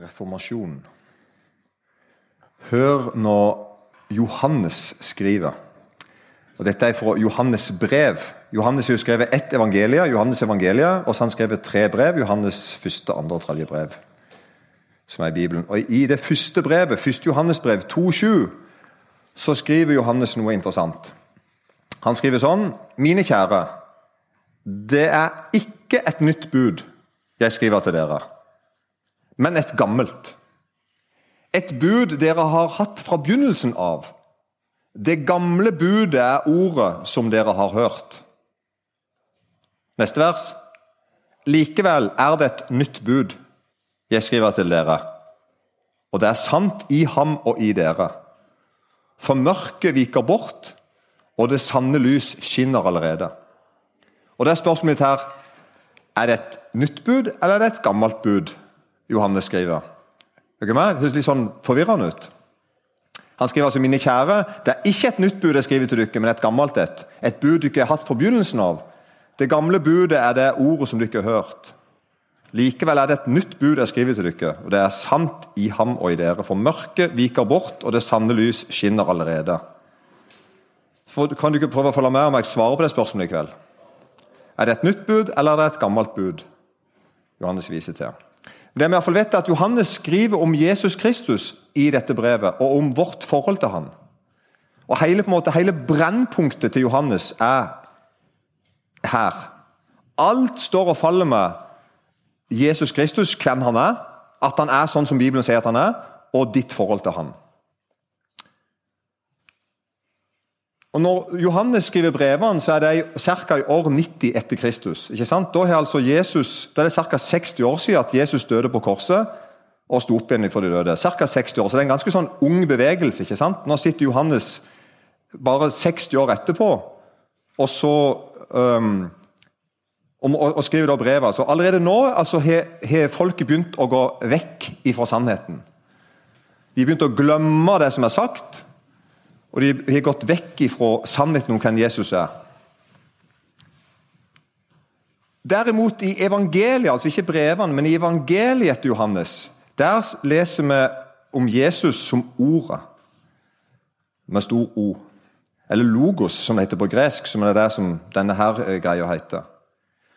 Reformasjonen. Hør når Johannes skriver. Og Dette er fra Johannes' brev. Johannes har skrevet ett evangelie, Johannes evangeliet, og så har han skrevet tre brev. Johannes første, andre og tredje brev, som er i Bibelen. Og I det første brevet, første Johannes brev 2,7, så skriver Johannes noe interessant. Han skriver sånn Mine kjære, det er ikke et nytt bud jeg skriver til dere men et gammelt. Et bud dere har hatt fra begynnelsen av. Det gamle budet er ordet som dere har hørt. Neste vers. Likevel er det et nytt bud jeg skriver til dere, og det er sant i ham og i dere. For mørket viker bort, og det sanne lys skinner allerede. Og det er spørsmålet mitt her er det et nytt bud eller er det et gammelt bud Johannes skriver. Det høres litt sånn forvirrende ut. Han skriver altså mine kjære, det er ikke et nytt bud jeg skriver til dere, men et gammelt et. Et bud dere har hatt fra begynnelsen av. Det gamle budet er det ordet som dere har hørt. Likevel er det et nytt bud jeg skriver til dere, og det er sant i ham og i dere. For mørket viker bort, og det sanne lys skinner allerede. For, kan du ikke prøve å følge med om jeg svarer på det spørsmålet i kveld? Er det et nytt bud, eller er det et gammelt bud? Johannes viser til. Det vi iallfall vet er at Johannes skriver om Jesus Kristus i dette brevet, og om vårt forhold til han. Og Hele, på en måte, hele brennpunktet til Johannes er her. Alt står og faller med Jesus Kristus, hvem han er, at han er sånn som Bibelen sier at han er, og ditt forhold til han. Og Når Johannes skriver brevene, så er det ca. i år 90 etter Kristus. ikke sant? Da altså Jesus, da er det ca. 60 år siden at Jesus døde på korset og sto opp igjen for de døde. Cirka 60 år, så Det er en ganske sånn ung bevegelse. ikke sant? Nå sitter Johannes bare 60 år etterpå, og så um, og, og, skriver da brevet. Altså, allerede nå altså, har folket begynt å gå vekk ifra sannheten. De har begynt å glemme det som er sagt. Og de har gått vekk fra sannheten om hvem Jesus er. Derimot i evangeliet, altså ikke brevene, men i evangeliet til Johannes, der leser vi om Jesus som ordet, med stor O. Eller logos, som det heter på gresk, som er det som denne her eh, greia heter.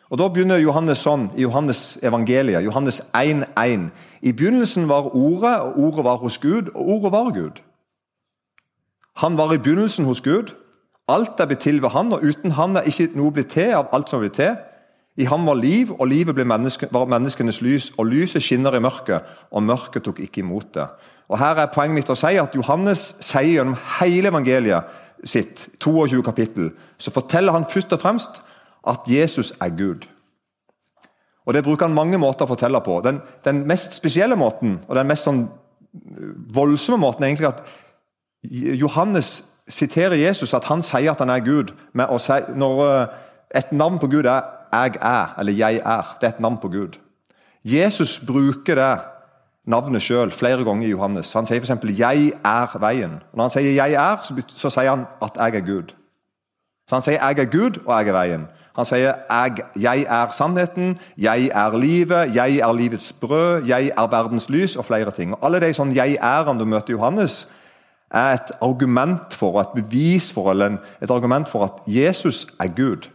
Og Da begynner Johannes sånn, i Johannes evangeliet, Johannes 1,1. I begynnelsen var Ordet, og Ordet var hos Gud, og Ordet var Gud. Han var i begynnelsen hos Gud. Alt er blitt til ved han, og uten han er ikke noe blitt til av alt som er blitt til. I ham var liv, og livet menneske, var menneskenes lys, og lyset skinner i mørket, og mørket tok ikke imot det. Og Her er poenget mitt å si at Johannes sier gjennom hele evangeliet sitt, 22 kapittel, så forteller han først og fremst at Jesus er Gud. Og Det bruker han mange måter å fortelle på. Den, den mest spesielle måten, og den mest sånn voldsomme måten, er egentlig at Johannes siterer Jesus at han sier at han er Gud. si, når eh, Et navn på Gud er 'jeg er', eller 'jeg er'. Det er et navn på Gud. Jesus bruker det navnet sjøl flere ganger i Johannes. Han sier f.eks.: 'Jeg er veien'. Når han sier 'jeg er', så, så sier han at 'jeg er Gud'. Så Han sier 'jeg er Gud, og jeg er veien'. Han sier jeg, 'jeg er sannheten', 'jeg er livet', 'jeg er livets brød', 'jeg er verdens lys', og flere ting. Og Alle de sånn 'jeg er'-ene du møter Johannes, er et argument for, et bevis for, eller et argument for at Jesus er Gud.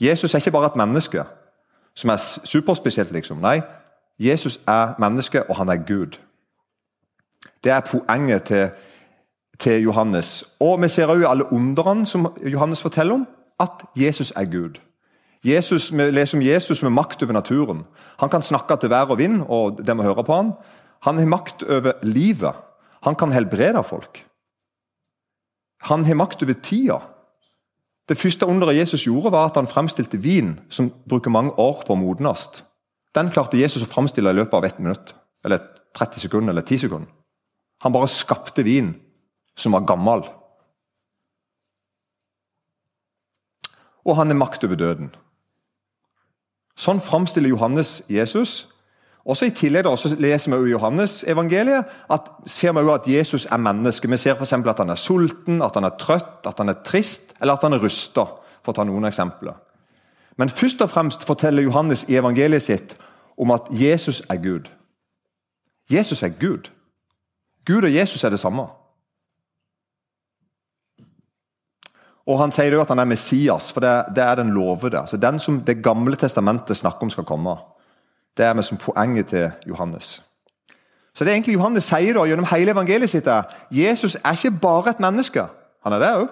Jesus er ikke bare et menneske som er superspesielt, liksom. Nei, Jesus er menneske, og han er Gud. Det er poenget til, til Johannes. Og vi ser også i alle underne som Johannes forteller om, at Jesus er Gud. Jesus, vi leser om Jesus med makt over naturen. Han kan snakke til vær og vind, og det må høre på han. Han har makt over livet. Han kan helbrede folk. Han har makt over tida. Det første underet Jesus gjorde, var at han fremstilte vin som bruker mange år på å modnes. Den klarte Jesus å fremstille i løpet av ett minutt, eller 30 sekunder eller 10 sekunder. Han bare skapte vin som var gammel. Og han har makt over døden. Sånn framstiller Johannes Jesus, også I tillegg da, så leser vi i Johannes evangeliet at ser vi at Jesus er menneske. Vi ser f.eks. at han er sulten, at han er trøtt, at han er trist eller at han er rusta. For å ta noen eksempler. Men først og fremst forteller Johannes i evangeliet sitt om at Jesus er Gud. Jesus er Gud. Gud og Jesus er det samme. Og Han sier jo at han er Messias, for det, det er den lovede. Altså Den som Det gamle testamentet snakker om skal komme. Det er med som poenget til Johannes. Så det er egentlig Johannes sier da, gjennom hele evangeliet sitt er Jesus er ikke bare et menneske. Han er det òg.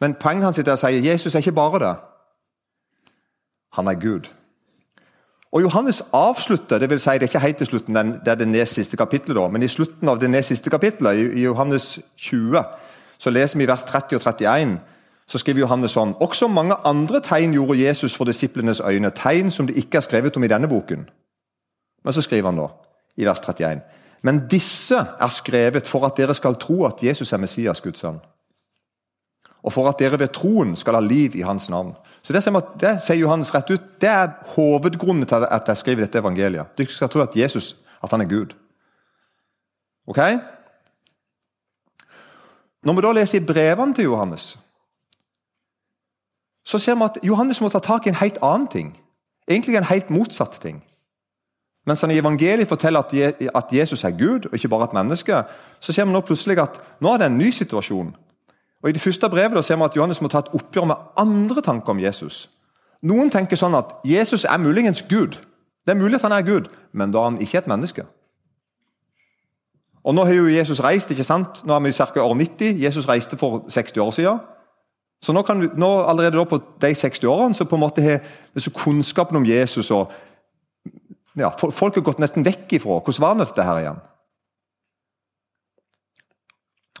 Men poenget hans er å si Jesus er ikke bare det. Han er Gud. Og Johannes avslutter det vil si, det er ikke helt til slutten, det er det nest siste kapittelet, da, men i slutten av det nest siste kapittelet, i Johannes 20, så leser vi vers 30 og 31, så skriver Johannes sånn Også mange andre tegn gjorde Jesus for disiplenes øyne, tegn som det ikke er skrevet om i denne boken. Men så skriver han da, i vers 31, men disse er skrevet for at dere skal tro at Jesus er Messias, Guds sønn. Og for at dere ved troen skal ha liv i hans navn. Så Det, det sier Johannes rett ut, det er hovedgrunnen til at jeg skriver dette evangeliet. Dere skal tro at Jesus at han er Gud. Ok? Når vi da leser i brevene til Johannes, så ser vi at Johannes må ta tak i en helt annen ting. Egentlig en helt motsatt ting. Mens han i evangeliet forteller at Jesus er Gud, og ikke bare et menneske, så ser vi nå plutselig at nå er det en ny situasjon. Og I det første brevet da ser vi at Johannes må ta et oppgjør med andre tanker om Jesus. Noen tenker sånn at Jesus er muligens Gud. Det er mulig at han er Gud, men da er han ikke et menneske. Og Nå har jo Jesus reist. ikke sant? Nå er vi i ca. år 90. Jesus reiste for 60 år siden. Så nå kan nå, allerede på de 60 årene så på en måte har kunnskapen om Jesus og ja, Folk har gått nesten vekk ifra hvordan var dette her igjen.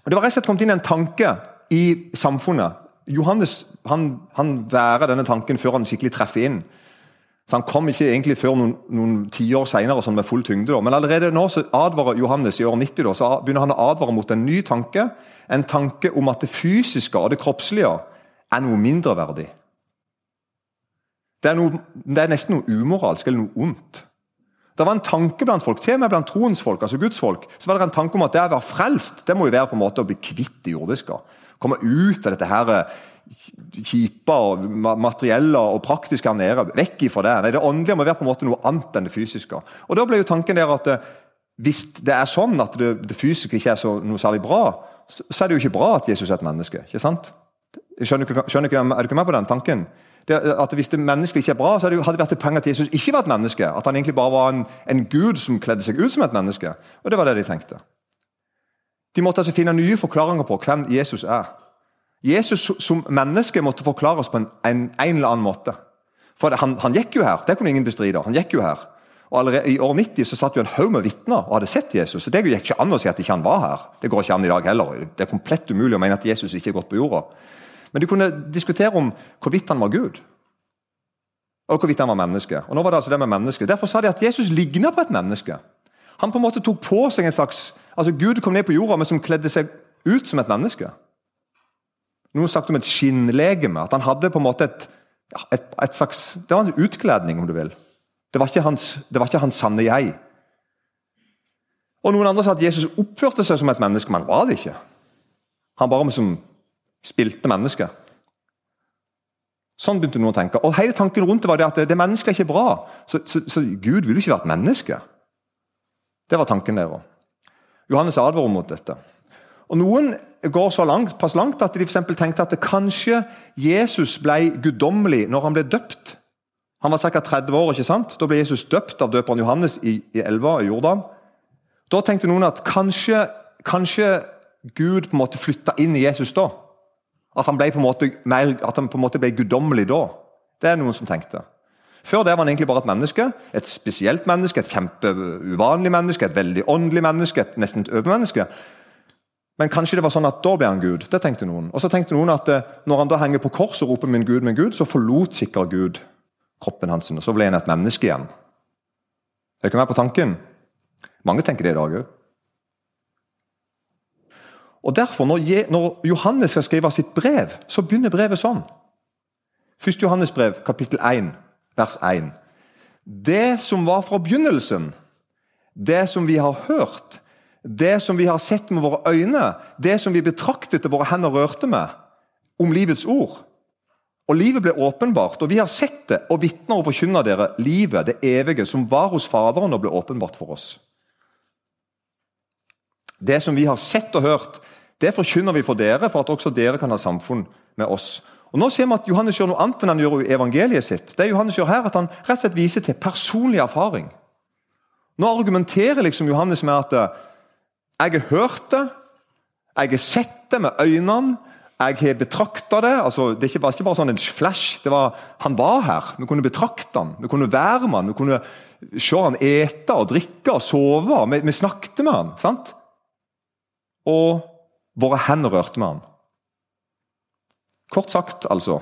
Og Det var rett og slett kommet inn en tanke i samfunnet. Johannes han, han værer denne tanken før han skikkelig treffer inn. Så Han kom ikke egentlig før noen, noen tiår senere sånn med full tyngde. Da. Men allerede nå så advarer Johannes i år 90 da, så begynner han å advare mot en ny tanke. En tanke om at det fysiske og det kroppslige er noe mindreverdig. Det er, noe, det er nesten noe umoralsk eller noe ondt. Det var en tanke blant folk, til og med blant troens folk, altså Guds folk, så var det en tanke om at det å være frelst det må jo være på en måte å bli kvitt det jordiske. Komme ut av dette her eh, kjipe og materielle og praktiske her nede. Vekk ifra det. Nei, Det åndelige må være på en måte noe annet enn det fysiske. Og Da ble jo tanken der at eh, hvis det er sånn at det, det fysiske ikke er så, noe særlig bra, så, så, er det jo ikke bra at Jesus er et menneske. ikke sant? Skjønner, skjønner, er du ikke med på den tanken? Det, at Hvis det mennesket ikke er bra, så hadde det vært et poeng at Jesus ikke var et menneske. At han egentlig bare var en, en gud som kledde seg ut som et menneske. Og det var det de tenkte. De måtte altså finne nye forklaringer på hvem Jesus er. Jesus som menneske måtte forklares på en, en, en eller annen måte. For han, han, gikk jo her, det kunne ingen bestride. Han gikk jo her. Og allerede I år 90 så satt jo en haug med vitner og hadde sett Jesus. så Det gikk ikke an å si at ikke han var her. Det går ikke an i dag heller. Det er komplett umulig å mene at Jesus ikke er gått på jorda. Men de kunne diskutere om hvorvidt han var Gud. Og hvorvidt han var menneske. Og nå var det altså det med menneske. Derfor sa de at Jesus ligner på et menneske. Han på en måte tok på seg en slags altså Gud kom ned på jorda, men som kledde seg ut som et menneske. Noen sagt om et skinnlegeme. At han hadde på en måte et, et, et slags Det var en utkledning, om du vil. Det var hans, det var ikke hans sanne jeg. Og Noen andre sa at Jesus oppførte seg som et menneske, men han var det ikke. Han bare som spilte menneske. Sånn begynte noen å tenke. Og hele tanken rundt det var det at det mennesket er ikke bra. Så, så, så Gud vil jo ikke være et menneske. Det var tanken der òg. Johannes advarer mot dette. Og Noen går så langt, pass langt at de for tenkte at kanskje Jesus ble guddommelig når han ble døpt. Han var ca. 30 år. ikke sant? Da ble Jesus døpt av døperen Johannes i, i elva i Jordan. Da tenkte noen at kanskje, kanskje Gud på en måte flytta inn i Jesus da. At han, ble på en måte mer, at han på en måte ble guddommelig da. Det er noen som tenkte. Før det var han egentlig bare et menneske. Et spesielt menneske, et kjempeuvanlig menneske, et veldig åndelig menneske, et nesten et overmenneske. Men kanskje det var sånn at da ble han Gud. Det tenkte noen. Og så tenkte noen at eh, når han da henger på kors og roper 'min Gud, min Gud', så forlot sikkert Gud kroppen hans, og så ble han et menneske igjen. Er dere med på tanken? Mange tenker det i dag òg. Og derfor, når Johannes skal skrive sitt brev, så begynner brevet sånn. 1. Johannes brev, kapittel 1, vers 1. Det som var fra begynnelsen, det som vi har hørt, det som vi har sett med våre øyne, det som vi betraktet og våre hender rørte med, om livets ord. Og Livet ble åpenbart, og vi har sett det og vitner og forkynner dere livet, det evige, som var hos Faderen og ble åpenbart for oss. Det som vi har sett og hørt, det forkynner vi for dere, for at også dere kan ha samfunn med oss. Og Nå ser vi at Johannes gjør noe annet enn han gjør i evangeliet sitt. Det Johannes gjør her, at Han rett og slett viser til personlig erfaring. Nå argumenterer liksom Johannes med at eh, jeg har hørt det, jeg har sett det med øynene, jeg har betrakta det. altså Det var ikke bare sånn en flash. det var, Han var her. Vi kunne betrakte han, vi kunne være med han, vi kunne se han ete og drikke og sove. Vi, vi snakket med han, sant? Og våre hender rørte med han. Kort sagt, altså.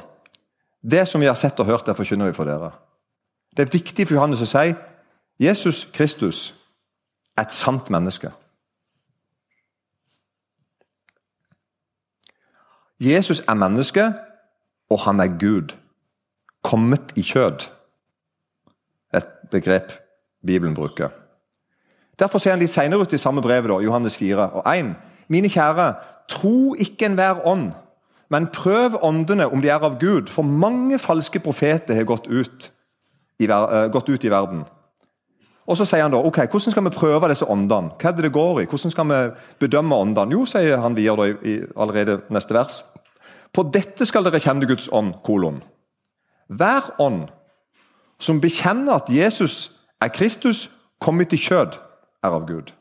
Det som vi har sett og hørt, det forkynner vi for dere. Det er viktig for Johannes å si Jesus Kristus er et sant menneske. Jesus er menneske, og han er Gud. Kommet i kjød. Et begrep Bibelen bruker. Derfor ser han litt senere ut i samme brevet, da, Johannes 4 og 1. Mine kjære, tro ikke enhver ånd, men prøv åndene om de er av Gud, for mange falske profeter har gått ut i, uh, gått ut i verden. Og Så sier han da, ok, hvordan skal vi prøve disse åndene? Hva er det det går i? Hvordan skal vi bedømme åndene? Jo, sier han videre i, i allerede neste vers. På dette skal dere kjenne Guds ånd, kolon. Hver ånd som bekjenner at Jesus er Kristus, kommet i kjød, er av Gud.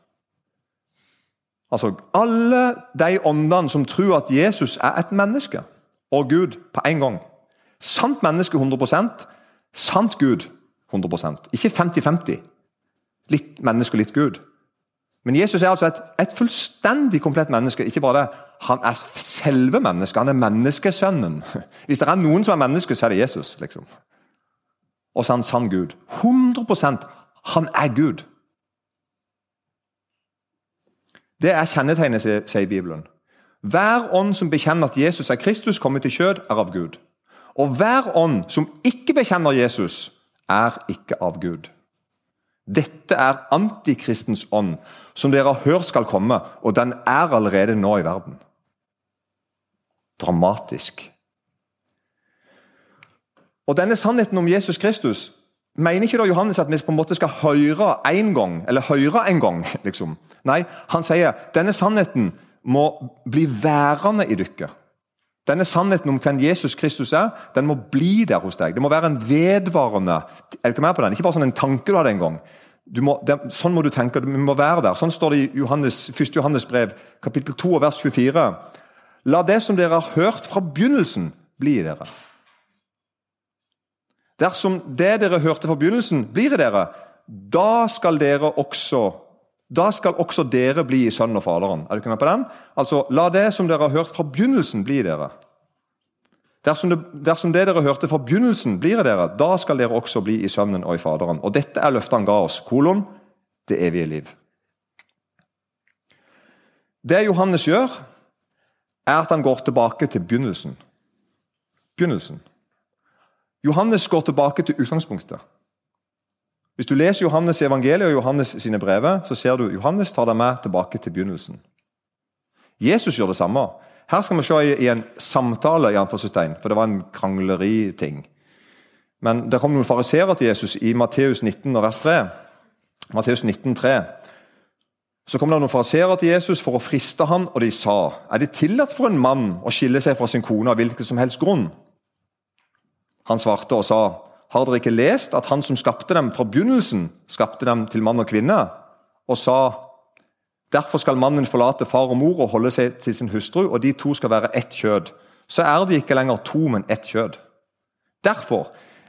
Altså, Alle de åndene som tror at Jesus er et menneske og Gud på en gang. Sant menneske 100% sant Gud 100% Ikke 50-50. Litt menneske og litt Gud. Men Jesus er altså et, et, fullstendig komplett menneske. Ikke bare det, Han er selve mennesket. Han er menneskesønnen. Hvis det er noen som er menneske, så er det Jesus. liksom. Og så er han sann Gud. 100% Han er Gud. Det er kjennetegnet, sier Bibelen. Hver ånd som bekjenner at Jesus er Kristus, kommet til kjød, er av Gud. Og hver ånd som ikke bekjenner Jesus, er ikke av Gud. Dette er antikristens ånd, som dere har hørt skal komme, og den er allerede nå i verden. Dramatisk. Og Denne sannheten om Jesus Kristus mener ikke da Johannes at vi på en måte skal høre en gang, eller høre en gang. liksom. Nei, han sier denne sannheten må bli værende i dere. Denne sannheten om hvem Jesus Kristus er, den må bli der hos deg. Det må være en vedvarende er du ikke med på den? Ikke bare sånn en tanke du hadde en gang. Må, det, sånn må du tenke. Du må være der. Sånn står det i Johannes, 1. Johannes brev, kapittel 2, vers 24. La det som dere har hørt fra begynnelsen, bli i dere. Dersom det dere hørte fra begynnelsen, blir i dere, da skal dere også da skal også dere bli i Sønnen og Faderen. Er du ikke med på den? Altså, La det som dere har hørt fra begynnelsen, bli dere. Dersom det, dersom det dere hørte fra begynnelsen, blir dere, da skal dere også bli i Sønnen og i Faderen. Og Dette er løftet han ga oss. Kolon det evige liv. Det Johannes gjør, er at han går tilbake til begynnelsen. Begynnelsen. Johannes går tilbake til utgangspunktet. Hvis du leser Johannes' evangeliet og Johannes sine brever, så ser du Johannes tar deg med tilbake til begynnelsen. Jesus gjør det samme. Her skal vi se i, en samtale, i for det var en krangleri-ting. Men det kom noen fariseere til Jesus i Matteus 19, vers 3. Matteus 19, 3. Så kom det noen fariseere til Jesus for å friste ham, og de sa er det tillatt for en mann å skille seg fra sin kone av hvilken som helst grunn. Han svarte og sa har dere ikke lest at han som skapte dem fra begynnelsen, skapte dem til mann og kvinne, og sa Derfor skal mannen forlate far og mor og holde seg til sin hustru, og de to skal være ett kjød. Så er de ikke lenger to, men ett kjød. Derfor,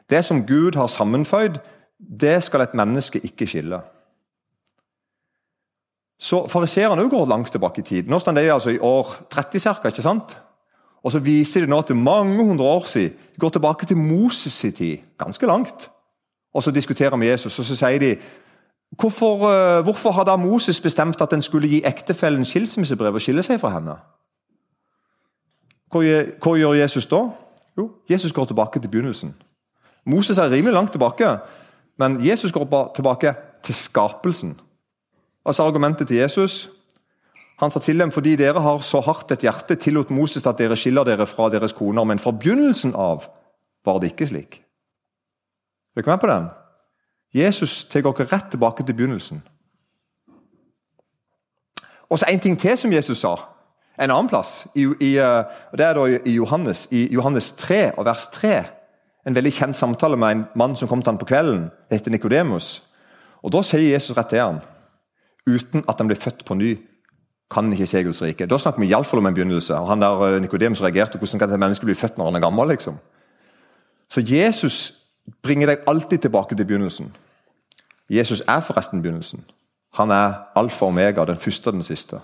det som Gud har sammenføyd, det skal et menneske ikke skille. Så Fariseerne går langt tilbake i tid. Nå står de altså i år 30 ca. Og så viser de nå til mange hundre år siden. De går tilbake til Moses' i tid, ganske langt. Og så diskuterer vi Jesus, og så sier de hvorfor, uh, hvorfor har da Moses bestemt at en skulle gi ektefellen skilsmissebrev og skille seg fra henne? Hva, hva gjør Jesus da? Jo, Jesus går tilbake til begynnelsen. Moses er rimelig langt tilbake, men Jesus går tilbake til skapelsen. Altså Argumentet til Jesus han sa til dem fordi dere har så hardt et hjerte, tillot Moses at dere skiller dere fra deres koner. Men fra begynnelsen av var det ikke slik. Er dere med på den? Jesus tar dere rett tilbake til begynnelsen. Og så en ting til som Jesus sa. En annen plass. I, i, eh, Det er da i Johannes, i Johannes 3 og vers 3. En veldig kjent samtale med en mann som kom til ham på kvelden. Det heter Nikodemus. Og Da sier Jesus rett til ham uten at han blir født på ny, kan ikke se Guds rike. Da snakker vi iallfall om en begynnelse. og Han der eh, Nikodemus reagerte hvordan kan et menneske bli født når han er gammel? liksom? Så Jesus bringer deg alltid tilbake til begynnelsen. Jesus er forresten begynnelsen. Han er alfa og omega, den første og den siste.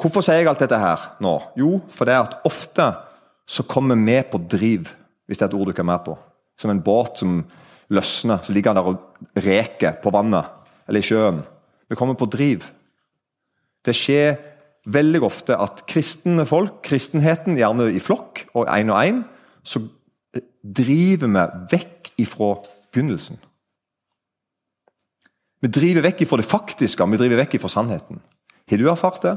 Hvorfor sier jeg alt dette her nå? Jo, for det er at ofte så kommer vi på driv, hvis det er et ord du ikke er med på. Som en båt som løsner, så ligger han der og reker på vannet eller i sjøen. Vi kommer på driv. Det skjer veldig ofte at kristne folk, kristenheten, gjerne i flokk og én og én, så driver vi vekk ifra begynnelsen. Vi driver vekk ifra det faktiske, vi driver vekk ifra sannheten. Har du erfart det?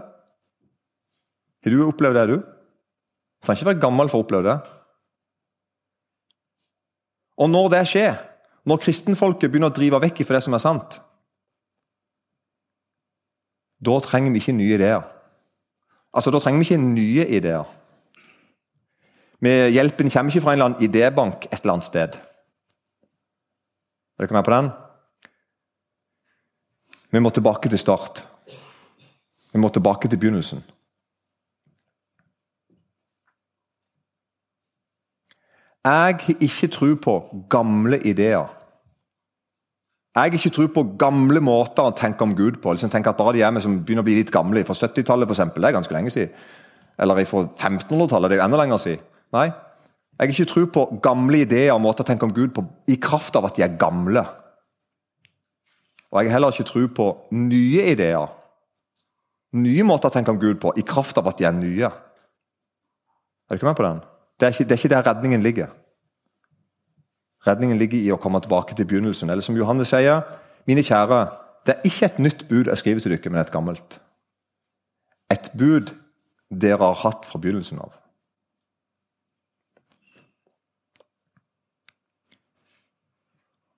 Har du opplevd det, du? Du trenger ikke være gammel for å oppleve det. Og når det skjer, når kristenfolket begynner å drive vekk ifra det som er sant, da trenger vi ikke nye ideer. Altså, Da trenger vi ikke nye ideer. Med hjelpen kommer ikke fra en eller annen idébank et eller annet sted. Er dere med på den? Vi må tilbake til start. Vi må tilbake til begynnelsen. Jeg har ikke tro på gamle ideer. Jeg har ikke tro på gamle måter å tenke om Gud på. Liksom tenk at Bare de er med som begynner å bli litt gamle, fra 70-tallet f.eks., det er ganske lenge siden. Eller fra 1500-tallet, det er jo enda lenger siden. Nei, jeg har ikke tro på gamle ideer og måter å tenke om Gud på i kraft av at de er gamle. Og jeg har heller ikke tro på nye ideer, nye måter å tenke om Gud på, i kraft av at de er nye. Er du ikke med på den? Det er, ikke, det er ikke der redningen ligger. Redningen ligger i å komme tilbake til begynnelsen. Eller som Johannes sier, mine kjære, det er ikke et nytt bud jeg skriver til dere, men et gammelt. Et bud dere har hatt fra begynnelsen av.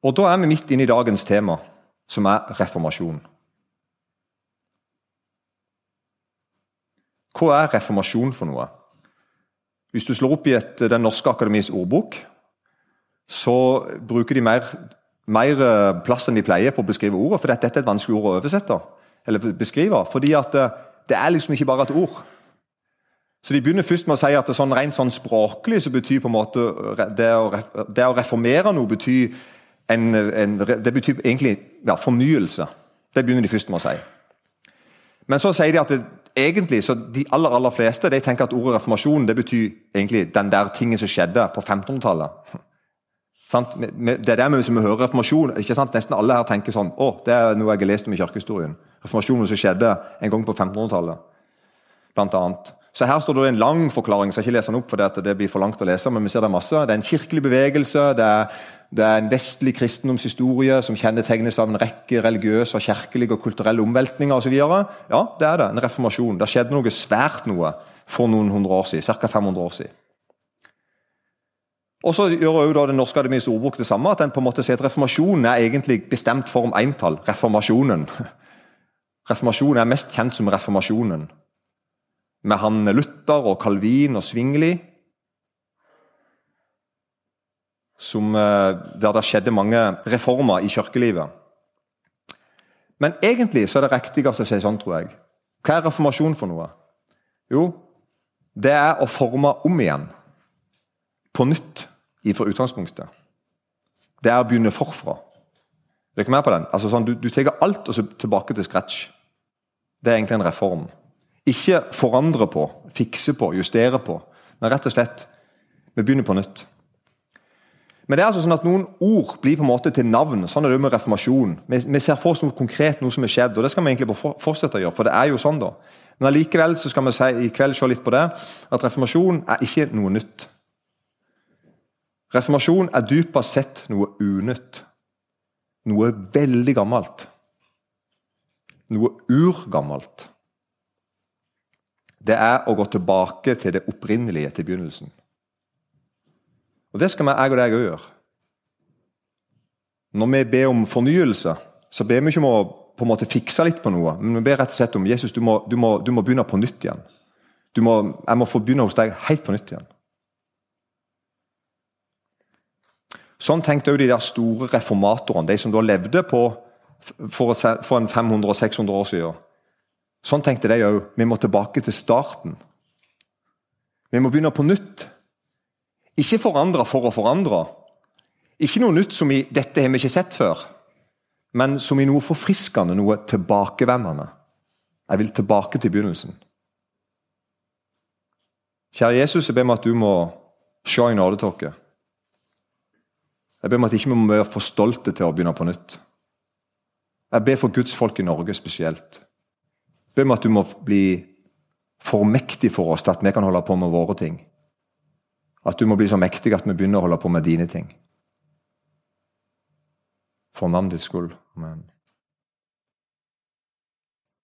Og Da er vi midt inne i dagens tema, som er reformasjon. Hva er reformasjon for noe? Hvis du slår opp i et, Den norske akademis ordbok, så bruker de mer, mer, eh, plass enn de pleier på å beskrive ordet, for dette er et vanskelig ord å oversette. eller beskrive, fordi at det, eh, er liksom ikke bare et ord. Så De begynner først med å si at det sånn rent sånn språklig så betyr på en måte det å, det å reformere noe betyr en, en, det betyr egentlig ja, fornyelse. Det begynner de først med å si. Men så sier de at det, egentlig, så de aller aller fleste de tenker at ordet reformasjon det betyr egentlig den der tingen som skjedde på 1500-tallet. Det er det vi, hører reformasjon. ikke sant? Nesten alle her tenker sånn å, det er noe jeg har lest om i kirkehistorien. Reformasjonen som skjedde en gang på 1500-tallet. Blant annet. Så Her står det en lang forklaring, så jeg ikke leser den opp for det, blir for langt å lese. men vi ser Det er masse. Det er en kirkelig bevegelse, det er, det er en vestlig kristendomshistorie som kjennetegnes av en rekke religiøse, kirkelige og kulturelle omveltninger osv. Ja, det er det. En reformasjon. Det skjedde noe svært noe for noen hundre år siden. Ca. 500 år siden. Og så gjør også Den norske akademis ordbok det samme. at den på en måte sier at Reformasjonen er egentlig bestemt form entall. Reformasjonen. Reformasjonen er mest kjent som reformasjonen. Med han Luther og Calvin og Svingli. Som, eh, der det skjedde mange reformer i kirkelivet. Men egentlig så er det riktigste å si sånn, tror jeg. Hva er reformasjon for noe? Jo, det er å forme om igjen. På nytt fra utgangspunktet. Det er å begynne forfra. Er dere med på den? Altså sånn, du, du tar alt og så tilbake til scratch. Det er egentlig en reform. Ikke forandre på, fikse på, justere på, men rett og slett vi begynner på nytt. Men det er altså sånn at noen ord blir på en måte til navn. Sånn er det med reformasjon. Vi, vi ser for oss noe konkret, noe som er skjedd, og det skal vi egentlig fortsette å gjøre. for det er jo sånn da. Men allikevel så skal vi si, i kveld se litt på det, at reformasjon er ikke noe nytt. Reformasjon er dypest sett noe unytt. Noe veldig gammelt. Noe urgammelt. Det er å gå tilbake til det opprinnelige, til begynnelsen. Og Det skal vi, jeg og deg òg gjøre. Når vi ber om fornyelse, så ber vi ikke om å på en måte fikse litt på noe, men vi ber rett og slett om Jesus, du må, du må, du må begynne på nytt igjen. Må, jeg må få begynne hos deg helt på nytt igjen. Sånn tenkte òg de der store reformatorene, de som da levde på for, for en 500-600 år siden. Sånn tenkte de òg. Vi må tilbake til starten. Vi må begynne på nytt. Ikke forandre for å forandre. Ikke noe nytt som i 'dette har vi ikke sett før', men som i noe forfriskende, noe tilbakevendende. Jeg vil tilbake til begynnelsen. Kjære Jesus, jeg ber meg at du må se i nåde. Jeg ber meg at ikke vi må være for stolte til å begynne på nytt. Jeg ber for Guds folk i Norge spesielt. Jeg ber meg at du må bli for mektig for oss til at vi kan holde på med våre ting. At du må bli så mektig at vi begynner å holde på med dine ting. For navnet ditt skyld. Amen.